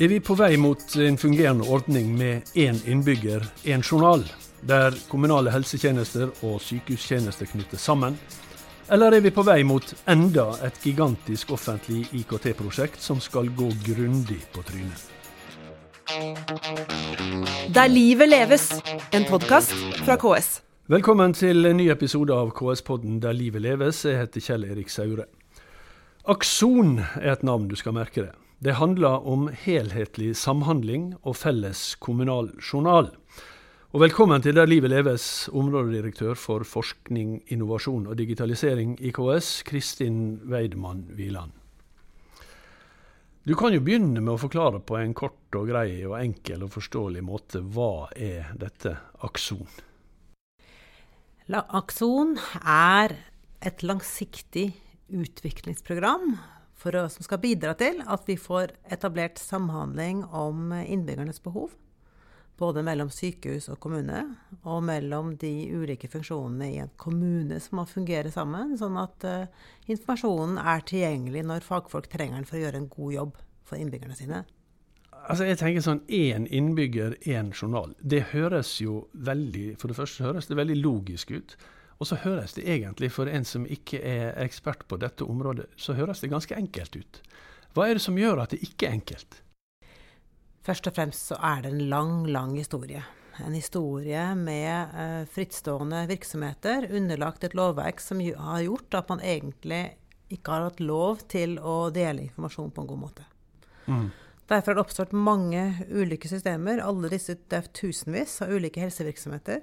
Er vi på vei mot en fungerende ordning med én innbygger, én journal, der kommunale helsetjenester og sykehustjenester knyttes sammen? Eller er vi på vei mot enda et gigantisk offentlig IKT-prosjekt som skal gå grundig på trynet? Der livet leves, en podkast fra KS. Velkommen til en ny episode av KS-podden Der livet leves. Jeg heter Kjell Erik Saure. Akson er et navn du skal merke deg. Det handler om helhetlig samhandling og felles kommunal journal. Og velkommen til Der livet leves, områdedirektør for forskning, innovasjon og digitalisering i KS, Kristin Weidmann Wieland. Du kan jo begynne med å forklare på en kort og grei og enkel og forståelig måte hva er dette Akson? Akson er et langsiktig utviklingsprogram å, som skal bidra til at vi får etablert samhandling om innbyggernes behov. Både mellom sykehus og kommune, og mellom de ulike funksjonene i en kommune som må fungere sammen, sånn at uh, informasjonen er tilgjengelig når fagfolk trenger den for å gjøre en god jobb for innbyggerne sine. Altså jeg tenker sånn Én innbygger, én journal. Det høres jo veldig For det første høres det veldig logisk ut. Og så høres det egentlig, for en som ikke er ekspert på dette området, så høres det ganske enkelt ut. Hva er det som gjør at det ikke er enkelt? Først og fremst så er det en lang, lang historie. En historie med eh, frittstående virksomheter underlagt et lovverk som har gjort at man egentlig ikke har hatt lov til å dele informasjon på en god måte. Mm. Derfor har det oppstått mange ulike systemer. Alle disse, Det er tusenvis av ulike helsevirksomheter.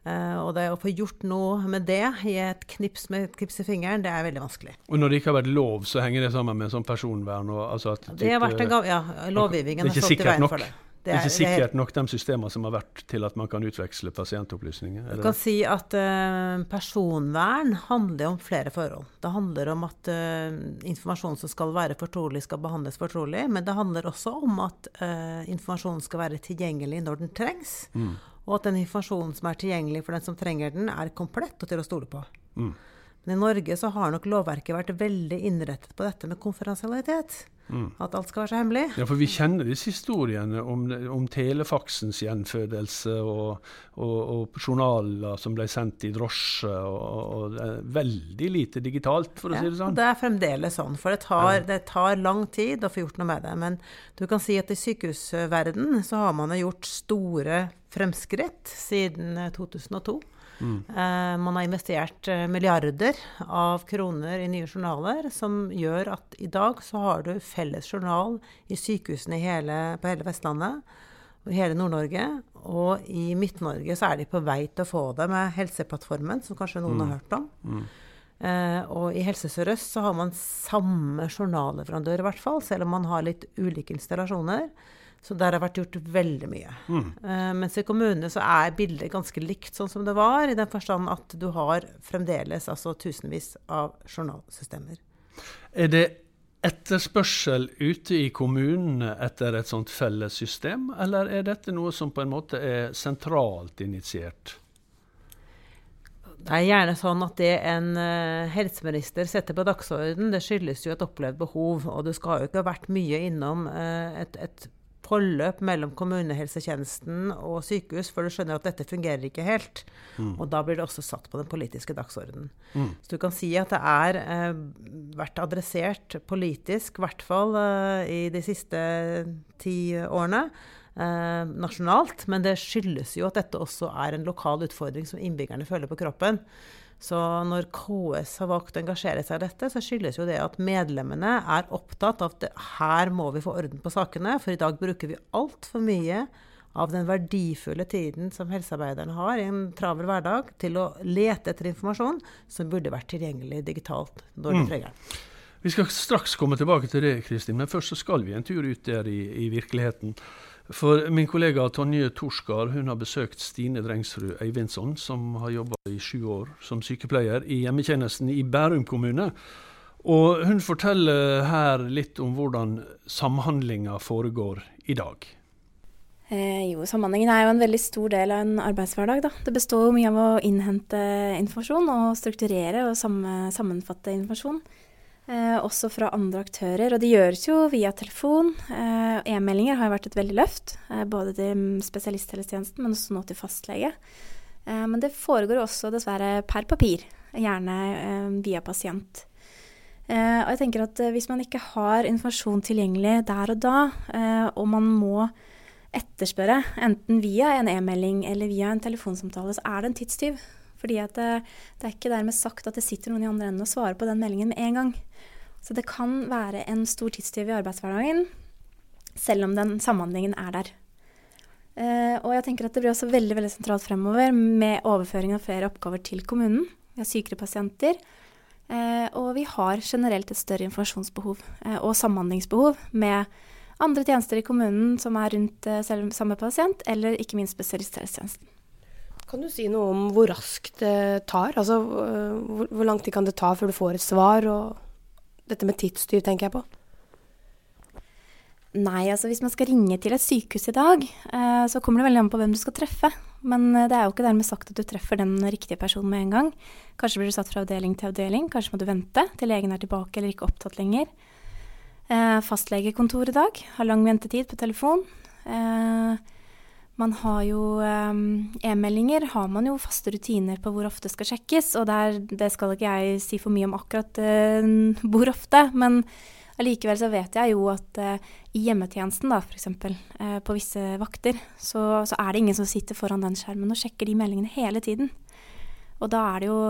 Uh, og det å få gjort noe med det i et knips med et knips i fingeren, det er veldig vanskelig. Og når det ikke har vært lov, så henger det sammen med sånn personvern? Og, altså det har vært en gav, ja, lovgivningen har stått i veien for det. Det er, ikke sikkert nok de systemene som har vært til at man kan utveksle pasientopplysninger? Du kan si at uh, personvern handler om flere forhold. Det handler om at uh, informasjon som skal være fortrolig, skal behandles fortrolig. Men det handler også om at uh, informasjonen skal være tilgjengelig når den trengs. Mm. Og at den informasjonen som er tilgjengelig for den som trenger den, er komplett og til å stole på. Mm. Men i Norge så har nok lovverket vært veldig innrettet på dette med konferansialitet. Mm. At alt skal være så hemmelig. Ja, for vi kjenner disse historiene om, om telefaksens gjenfødelse og, og, og, journaler som ble sendt i drosje, og, og, veldig lite digitalt, for å ja, si det sånn. Det er fremdeles sånn, for det tar, det tar, lang tid å få gjort noe med det. Men du kan si at i sykehusverden så har man gjort store fremskritt siden 2002. Mm. Uh, man har investert uh, milliarder av kroner i nye journaler, som gjør at i dag så har du felles journal i sykehusene i hele, på hele Vestlandet og i hele Nord-Norge. Og i Midt-Norge så er de på vei til å få det med Helseplattformen, som kanskje noen mm. har hørt om. Mm. Uh, og i Helse Sør-Øst så har man samme journalleverandør, i hvert fall, selv om man har litt ulike installasjoner. Så der har vært gjort veldig mye. Mm. Uh, mens i kommunene så er bildet ganske likt sånn som det var, i den forstand at du har fremdeles altså tusenvis av journalsystemer. Er det etterspørsel ute i kommunene etter et sånt felles system, eller er dette noe som på en måte er sentralt initiert? Det er gjerne sånn at det en uh, helseminister setter på dagsorden, det skyldes jo et opplevd behov. Og du skal jo ikke ha vært mye innom uh, et, et forløp mellom kommunehelsetjenesten og sykehus før du skjønner at dette fungerer ikke helt. Mm. Og da blir det også satt på den politiske dagsordenen. Mm. Så du kan si at det er eh, vært adressert politisk, i hvert fall eh, i de siste ti årene. Eh, nasjonalt, men det skyldes jo at dette også er en lokal utfordring som innbyggerne føler på kroppen. Så når KS har valgt å engasjere seg i dette, så skyldes jo det at medlemmene er opptatt av at her må vi få orden på sakene. For i dag bruker vi altfor mye av den verdifulle tiden som helsearbeiderne har i en travel hverdag, til å lete etter informasjon som burde vært tilgjengelig digitalt når du mm. trenger den. Vi skal straks komme tilbake til det, Kristin, men først så skal vi en tur ut der i, i virkeligheten. For min kollega Tonje Torskar hun har besøkt Stine Drengsrud Eivindsson, som har jobba i sju år som sykepleier i hjemmetjenesten i Bærum kommune. Og hun forteller her litt om hvordan samhandlinga foregår i dag. Eh, jo, Samhandlingen er jo en veldig stor del av en arbeidshverdag. Da. Det består jo mye av å innhente informasjon og strukturere og sammenfatte informasjon. Eh, også fra andre aktører. Og det gjøres jo via telefon. Eh, E-meldinger har jo vært et veldig løft. Eh, både til spesialisthelsetjenesten, men også nå til fastlege. Men det foregår jo også dessverre per papir. Gjerne via pasient. Og jeg tenker at hvis man ikke har informasjon tilgjengelig der og da, og man må etterspørre, enten via en e-melding eller via en telefonsamtale, så er det en tidstyv. Fordi det, det, er ikke dermed sagt at det sitter noen i andre enden og svarer på den meldingen med en gang. Så det kan være en stor tidstyv i arbeidshverdagen, selv om den samhandlingen er der. Uh, og jeg tenker at det blir også veldig veldig sentralt fremover med overføring av flere oppgaver til kommunen. Vi har sykere pasienter. Uh, og vi har generelt et større informasjonsbehov uh, og samhandlingsbehov med andre tjenester i kommunen som er rundt selv, samme pasient, eller ikke minst spesialisthelsetjenesten. Kan du si noe om hvor raskt det tar? Altså hvor, hvor lang tid kan det ta før du får et svar? og dette med tidsstyr tenker jeg på. Nei, altså hvis man skal ringe til et sykehus i dag, eh, så kommer det veldig an på hvem du skal treffe. Men eh, det er jo ikke dermed sagt at du treffer den riktige personen med en gang. Kanskje blir du satt fra avdeling til avdeling, kanskje må du vente til legen er tilbake eller ikke opptatt lenger. Eh, fastlegekontor i dag har lang ventetid på telefon. Eh, man har jo um, E-meldinger har man jo faste rutiner på hvor ofte skal sjekkes. Og der, det skal ikke jeg si for mye om akkurat uh, hvor ofte. Men allikevel så vet jeg jo at uh, i hjemmetjenesten, da f.eks., uh, på visse vakter, så, så, er det ingen som sitter foran den skjermen og sjekker de meldingene hele tiden. Og da er det jo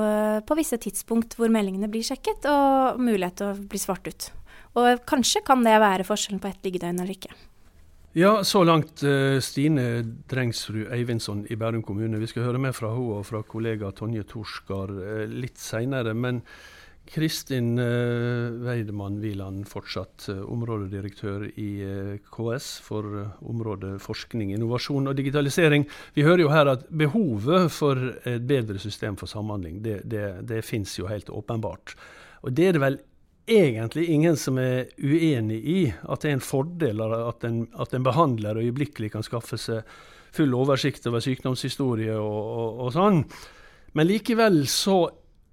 på visse tidspunkt hvor meldingene blir sjekket, og mulighet til å bli svart ut. Og kanskje kan det være forskjellen på ett liggedøgn eller ikke. Ja, så langt uh, Stine Drengsrud Eivindsson i Bærum kommune. Vi skal høre mer fra henne og fra kollega Tonje Torskar uh, litt seinere. Men Kristin uh, Weidemann Wieland, fortsatt områdedirektør i KS for området forskning, innovasjon og digitalisering. Vi hører jo her at behovet for et bedre system for samhandling, det, det, det fins jo helt åpenbart. Og det er det vel egentlig ingen som er uenig i at det er en fordel at en, at en behandler øyeblikkelig kan skaffe seg full oversikt over sykdomshistorie og, og, og sånn. Men likevel så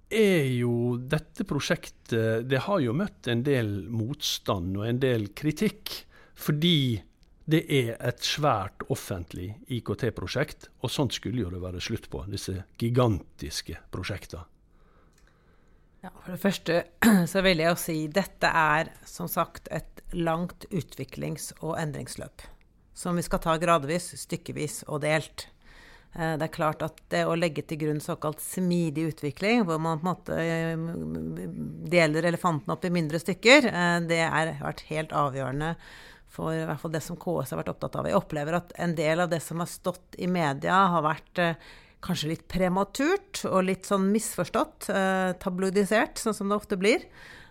er jo dette prosjektet Det har jo møtt en del motstand og en del kritikk. Fordi det er et svært offentlig IKT-prosjekt, og sånt skulle jo det være slutt på. Disse gigantiske prosjektene. Ja, for det første så vil jeg jo si dette er som sagt et langt utviklings- og endringsløp. Som vi skal ta gradvis, stykkevis og delt. Eh, det er klart at det å legge til grunn såkalt smidig utvikling, hvor man på en måte eh, deler elefanten opp i mindre stykker, eh, det har vært helt avgjørende for i hvert fall det som KS har vært opptatt av. Jeg opplever at en del av det som har stått i media, har vært kanskje litt prematurt og litt sånn misforstått. Eh, tabloidisert, sånn som det ofte blir.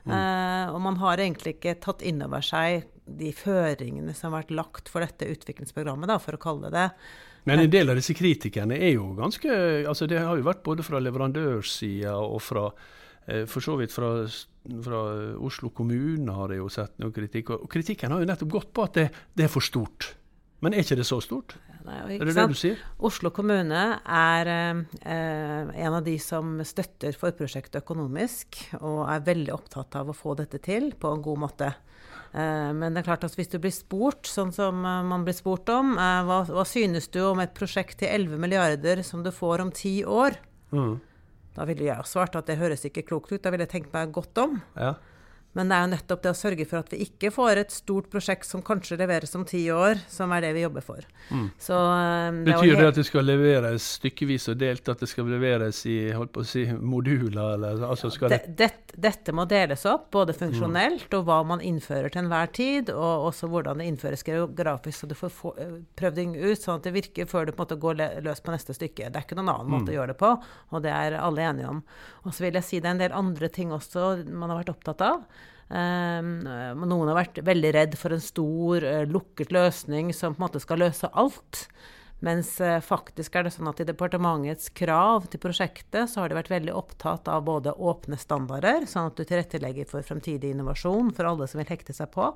Mm. Eh, og man har egentlig ikke tatt inn over seg de føringene som har vært lagt for dette utviklingsprogrammet, da, for å kalle det det. Men en del av disse kritikerne er jo ganske altså Det har jo vært både fra leverandørsida og fra eh, for så vidt fra, fra, Oslo kommune har jeg jo sett noe kritikk. Og kritikken har jo nettopp gått på at det, det er for stort. Men er ikke det så stort? Nei, er det sant? det du sier? Oslo kommune er eh, en av de som støtter forprosjektet økonomisk, og er veldig opptatt av å få dette til på en god måte. Eh, men det er klart at hvis du blir spurt, sånn som eh, man blir spurt om, eh, hva, hva, synes du om et prosjekt til 11 milliarder som du får om ti år? Mm. Da ville jeg svart at det høres ikke klokt ut. Da ville jeg tenkt meg godt om. Ja. Men det er jo nettopp det å sørge for at vi ikke får et stort prosjekt som kanskje leveres om ti år, som er det vi jobber for. Mm. Så, um, det Betyr det at det skal leveres stykkevis og delt, at det skal leveres i holdt på å si, moduler? Eller, altså det, det, dette må deles opp, både funksjonelt mm. og hva man innfører til enhver tid, og også hvordan det innføres geografisk, så du får få, eh, prøvd det ut sånn at det virker før du på en måte går løs på neste stykke. Det er ikke noen annen måte mm. å gjøre det på, og det er alle enige om. Og så vil jeg si det er en del andre ting også man har vært opptatt av. Um, noen har vært veldig redd for en stor, uh, lukket løsning som på en måte skal løse alt. Mens uh, faktisk er det sånn at i departementets krav til prosjektet, så har de vært veldig opptatt av både åpne standarder, sånn at du tilrettelegger for fremtidig innovasjon for alle som vil hekte seg på.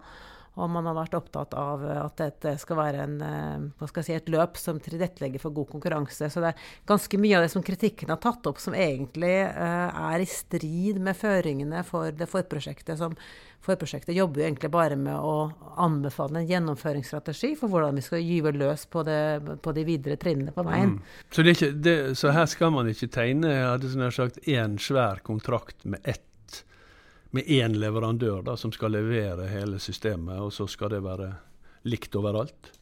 Og man har vært opptatt av at dette skal være en, eh, skal si, et løp som tilrettelegger for god konkurranse. Så det er ganske mye av det som kritikken har tatt opp, som egentlig uh, er i strid med føringene for det forprosjektet. som Forprosjektet jobber jo egentlig bare med å anbefale en gjennomføringsstrategi for hvordan vi skal gyve løs på, det, på de videre trinnene på veien. Mm. Så, det, så, her skal man ikke tegne jeg hadde sånn sagt, én svær kontrakt med ett med én leverandør da, som skal levere hele systemet, og så skal det være likt overalt?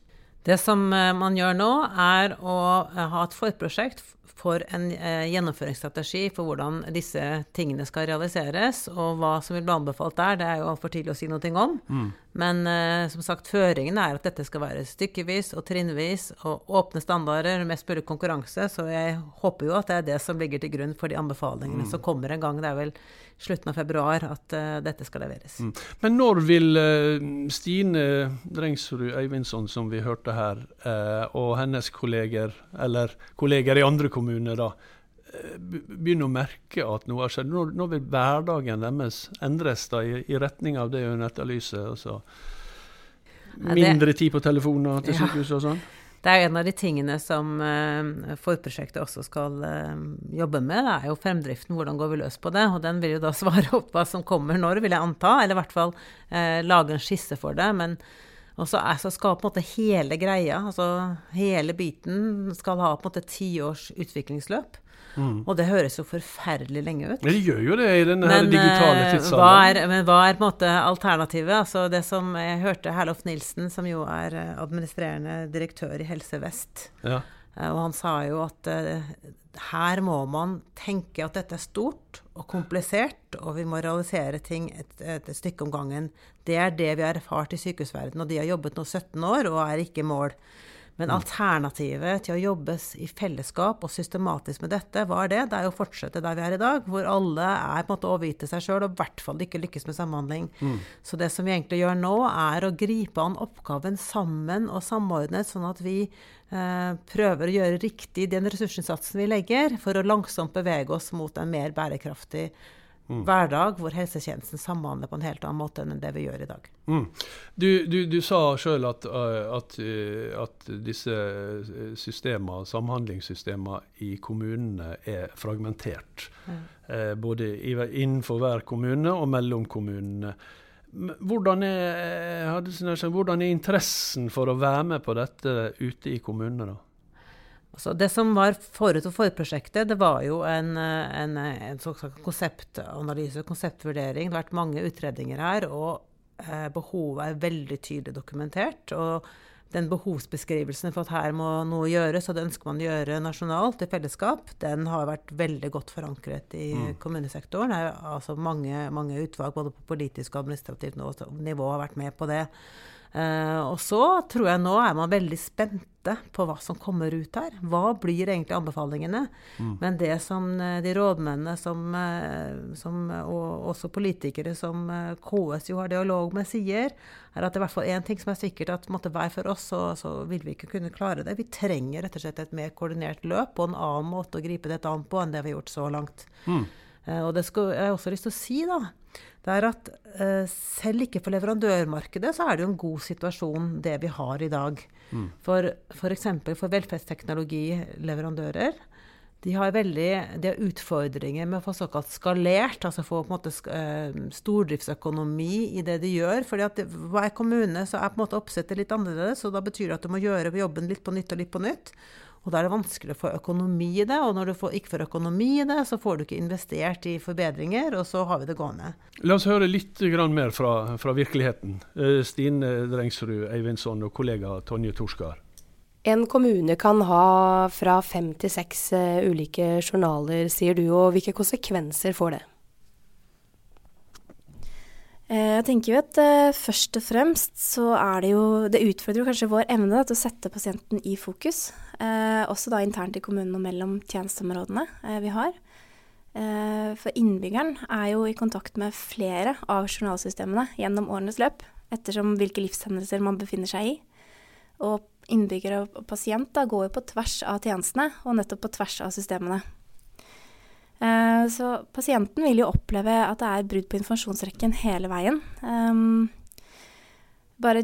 Det som eh, man gjør nå, er å eh, ha et forprosjekt for en eh, gjennomføringsstrategi for hvordan disse tingene skal realiseres. Og hva som vil bli anbefalt der, det er jo altfor tidlig å si noe om. Mm. Men eh, som sagt, føringen er at dette skal være stykkevis og trinnvis og åpne standarder, mest mulig konkurranse. Så jeg håper jo at det er det som ligger til grunn for de anbefalingene mm. som kommer en gang. Det er vel slutten av februar at uh, dette skal leveres. Mm. Men når vil uh, Stine Drengsrud Øyvindsson, som vi hørte her, uh, og hennes kolleger, eller kolleger i andre kommuner, da, begynner å merke at noe har skjedd? Nå, nå vil hverdagen deres endres da, i, i retning av det hun etterlyser? Altså, mindre tid på telefoner til sykehuset og sånn? Det er en av de tingene som uh, forprosjektet også skal uh, jobbe med. Det er jo fremdriften, hvordan går vi løs på det? Og den vil jo da svare opp hva som kommer når, vil jeg anta. Eller i hvert fall eh, lage en skisse for det. Men også så, så skal på en måte hele greia, altså hele biten, skal ha på en måte ti års utviklingsløp. Mm. Og det høres jo forferdelig lenge ut. Men det gjør jo det i denne men, digitale eh, tidsalderen. men hva er på en måte alternativet? Altså det som Jeg hørte Herlof Nilsen, som jo er eh, administrerende direktør i Helse Vest, ja. Eh, og han sa jo at her må man tenke at dette er stort og komplisert, og vi må realisere ting et, et, stykke om gangen. Det er det vi har erfart i sykehusverdenen, og de har jobbet nå 17 år og er ikke i mål. Men mm. alternativet til å jobbes i fellesskap og systematisk med dette, hva er det? Det er å fortsette der vi er i dag, hvor alle er på en måte overgitte seg sjøl og i hvert fall ikke lykkes med samhandling. Mm. Så det som vi egentlig gjør nå, er å gripe an oppgaven sammen og samordnet, sånn at vi eh, prøver å gjøre riktig den ressursinnsatsen vi legger, for å langsomt bevege oss mot en mer bærekraftig mm. hverdag hvor helsetjenesten samhandler på en helt annen måte enn det vi gjør i dag. Mm. Du, du, du, sa sjøl at, uh, at, uh, at, disse systemene, samhandlingssystemene i kommunene er fragmentert. Mm. Både innenfor hver kommune og mellom kommunene. Hvordan er, hvordan er interessen for å være med på dette ute i kommunene? da? Altså det som var forut for forprosjektet, det var jo en, en, en konseptanalyse, konseptvurdering. Det har vært mange utredninger her, og eh, behovet er veldig tydelig dokumentert. Og den behovsbeskrivelsen for at her må noe gjøres, og det ønsker man å gjøre nasjonalt i fellesskap, den har vært veldig godt forankret i mm. kommunesektoren. Det er altså mange, mange utvalg både på politisk og administrativt nivå har vært med på det. Uh, og så tror jeg nå er man veldig spente på hva som kommer ut her. Hva blir egentlig anbefalingene? Mm. Men det som eh, de rådmennene som, eh, som, og også politikere som KS jo har dialog med, sier, er at det er i hvert fall én ting som er sikkert, at måtte hver for oss så, så, vil vi ikke kunne klare det. Vi trenger rett og slett et mer koordinert løp og en annen måte å gripe dette an på enn det vi har gjort så langt. Mm. Uh, og det skal jeg også lyst til å si, da det er at eh, selv ikke for leverandørmarkedet så er det jo en god situasjon det vi har i dag. Mm. For f.eks. For, for velferdsteknologileverandører. De har, veldig, de har utfordringer med å få såkalt skalert, altså få på en måte eh, stordriftsøkonomi i det de gjør. fordi at hver kommune så er på en måte oppsettet litt annerledes, og da betyr det at du må gjøre jobben litt på nytt og litt på nytt. Og da er det vanskelig å få økonomi i det, og når du får, ikke får økonomi i det, så får du ikke investert i forbedringer, og så har vi det gående. La oss høre litt mer fra, fra virkeligheten. Eh, Stine Drengsrud Eivindsson og kollega Tonje Torskar. En kommune kan ha fra fem til seks uh, ulike journaler, sier du, og hvilke konsekvenser får det? Eh, jeg tenker jo at først og fremst så er det jo Det utfordrer jo kanskje vår evne da, til å sette pasienten i fokus. Uh, også da internt i kommunen og mellom tjenesteområdene uh, vi har. for innbyggeren er jo i kontakt med flere av journalsystemene gjennom årenes løp, ettersom hvilke livshendelser man befinner seg i. Og innbyggere og pasient da, går jo på tvers av tjenestene, og nettopp på tvers av systemene. Eh, så pasienten vil jo oppleve at det er brudd på informasjonsrekken hele veien. Bare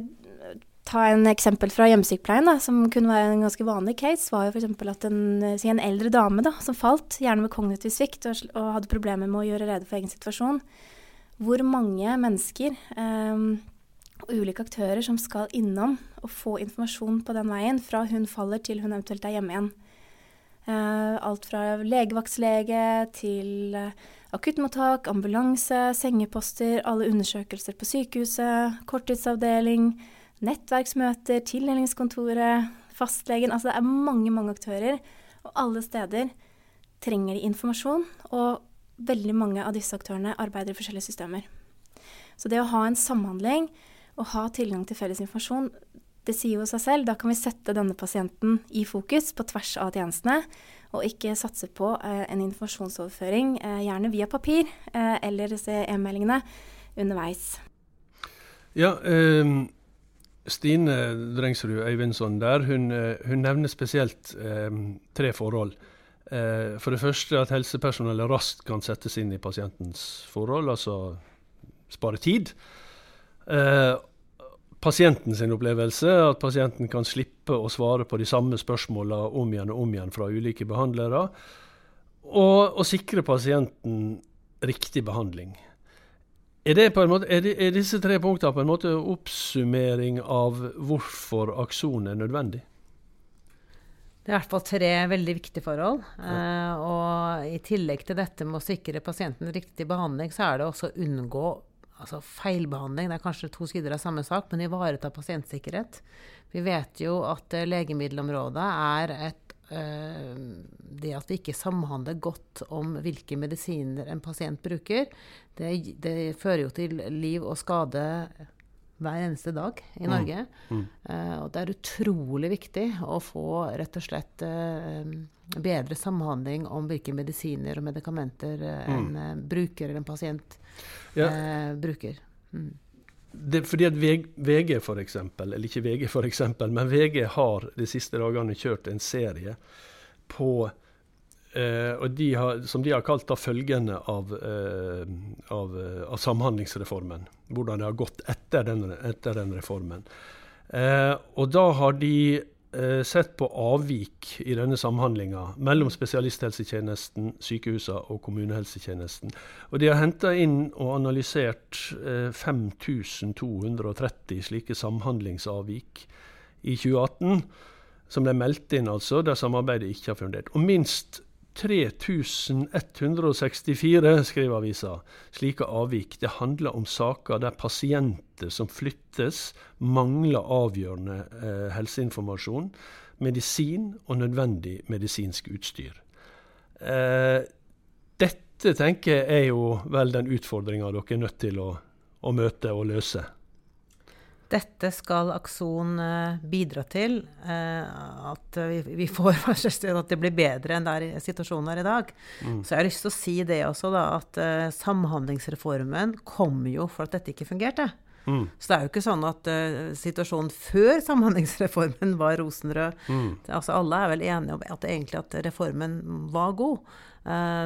ta en eksempel fra hjemmesykepleien, som kunne være en ganske vanlig case, var jo f.eks. at en, si en, eldre dame da, som falt, gjerne med kognitiv svikt, og, og, hadde problemer med å gjøre rede for egen situasjon. Hvor mange mennesker eh, og ulike aktører som skal innom og få informasjon på den veien, fra hun faller til hun eventuelt er hjemme igjen. Eh, alt fra legevaktslege til eh, akuttmottak, ambulanse, sengeposter, alle undersøkelser på sykehuset, korttidsavdeling nettverksmøter, tildelingskontoret, fastlegen. Altså det er mange, mange aktører. Og alle steder trenger de informasjon. Og veldig mange av disse aktørene arbeider i forskjellige systemer. Så det å ha en samhandling og ha tilgang til felles informasjon, det sier jo seg selv. Da kan vi sette denne pasienten i fokus på tvers av tjenestene, og ikke satse på eh, en informasjonsoverføring, eh, gjerne via papir eh, eller e-meldingene underveis. Ja, um Stine Drengsrud Øyvindsson der, hun, eh, hun nevner spesielt eh, tre forhold. Eh, for det første at helsepersonellet raskt kan settes inn i pasientens forhold, altså spare tid. Eh, pasienten sin opplevelse, at pasienten kan slippe å svare på de samme spørsmåla om igjen og om igjen fra ulike behandlere. Og å sikre pasienten riktig behandling. Er, måte, er, er, disse tre punktene på en måte oppsummering av hvorfor Akson er nødvendig? Det er i hvert fall tre veldig viktige forhold. Ja. Uh, og i tillegg til dette med å sikre pasienten riktig behandling, så er det også å unngå altså feilbehandling. Det er kanskje to sider av samme sak, men ivareta pasientsikkerhet. Vi vet jo at legemiddelområdet er et Eh, det at vi ikke samhandler godt om hvilke medisiner en pasient bruker, det, det fører jo til liv og skade hver eneste dag i mm. Norge. Mm. Mm. Og det er utrolig viktig å få rett og slett uh, bedre samhandling om hvilke medisiner og medikamenter mm. en bruker eller en pasient ja. bruker. Mm det, fordi at VG, for eksempel, eller ikke VG for eksempel, men VG har de siste dagene kjørt en serie på eh, de har, Som de har kalt da følgende av, eh, av, eh, av, Samhandlingsreformen. Hvordan det har gått etter den, etter den reformen. Eh, og da har de sett på avvik i denne samhandlinga mellom spesialisthelsetjenesten, sykehusene og kommunehelsetjenesten. Og de har henta inn og analysert eh, 5230 slike samhandlingsavvik i 2018, som ble meldt inn, altså, der samarbeidet ikke har fundert. Og minst 3164, skriver avisa, slike avvik. Det handler om saker der pasienter som flyttes, mangler avgjørende eh, helseinformasjon, medisin og nødvendig medisinsk utstyr. Eh, dette tenker jeg er jo vel den utfordringa dere er nødt til å, å møte og løse. Dette skal Akson uh, bidra til. Uh, at vi, får at det blir bedre enn der situasjonen er i dag. Mm. Så jeg har lyst til å si det også, da, at uh, Samhandlingsreformen kom jo for at dette ikke fungerte. Mm. Så det er jo ikke sånn at situasjonen før Samhandlingsreformen var rosenrød. Mm. Altså, alle er vel enige om at, egentlig at reformen var god.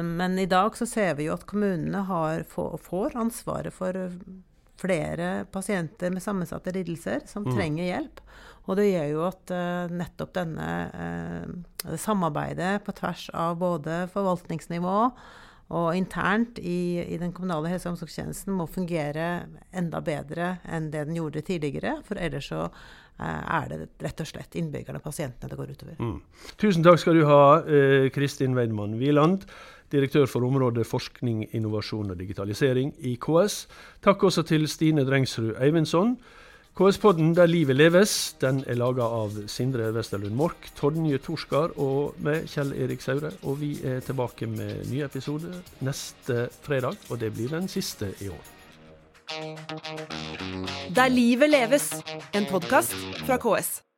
men i dag så ser vi jo at kommunene har, får ansvaret for flere pasienter med sammensatte lidelser som mm. trenger hjelp. Og det gjør jo at uh, nettopp denne uh, samarbeidet på tvers av både forvaltningsnivå og internt i, i, den kommunale helse- og omsorgstjenesten må fungere enda bedre enn det den gjorde tidligere. For ellers så uh, er det rett og slett innbyggerne, pasientene, det går utover. Mm. Tusen takk skal du ha, Kristin Weidmann Wieland direktør for området forskning, innovasjon og digitalisering i KS. Takk også til Stine Drengsrud Eivindsson. KS-podden Der livet leves den er laga av Sindre Westerlund Mork, Tordenje Torskar og med Kjell Erik Saure. Og vi er tilbake med ny episode neste fredag, og det blir den siste i år. Der livet leves, en podkast fra KS.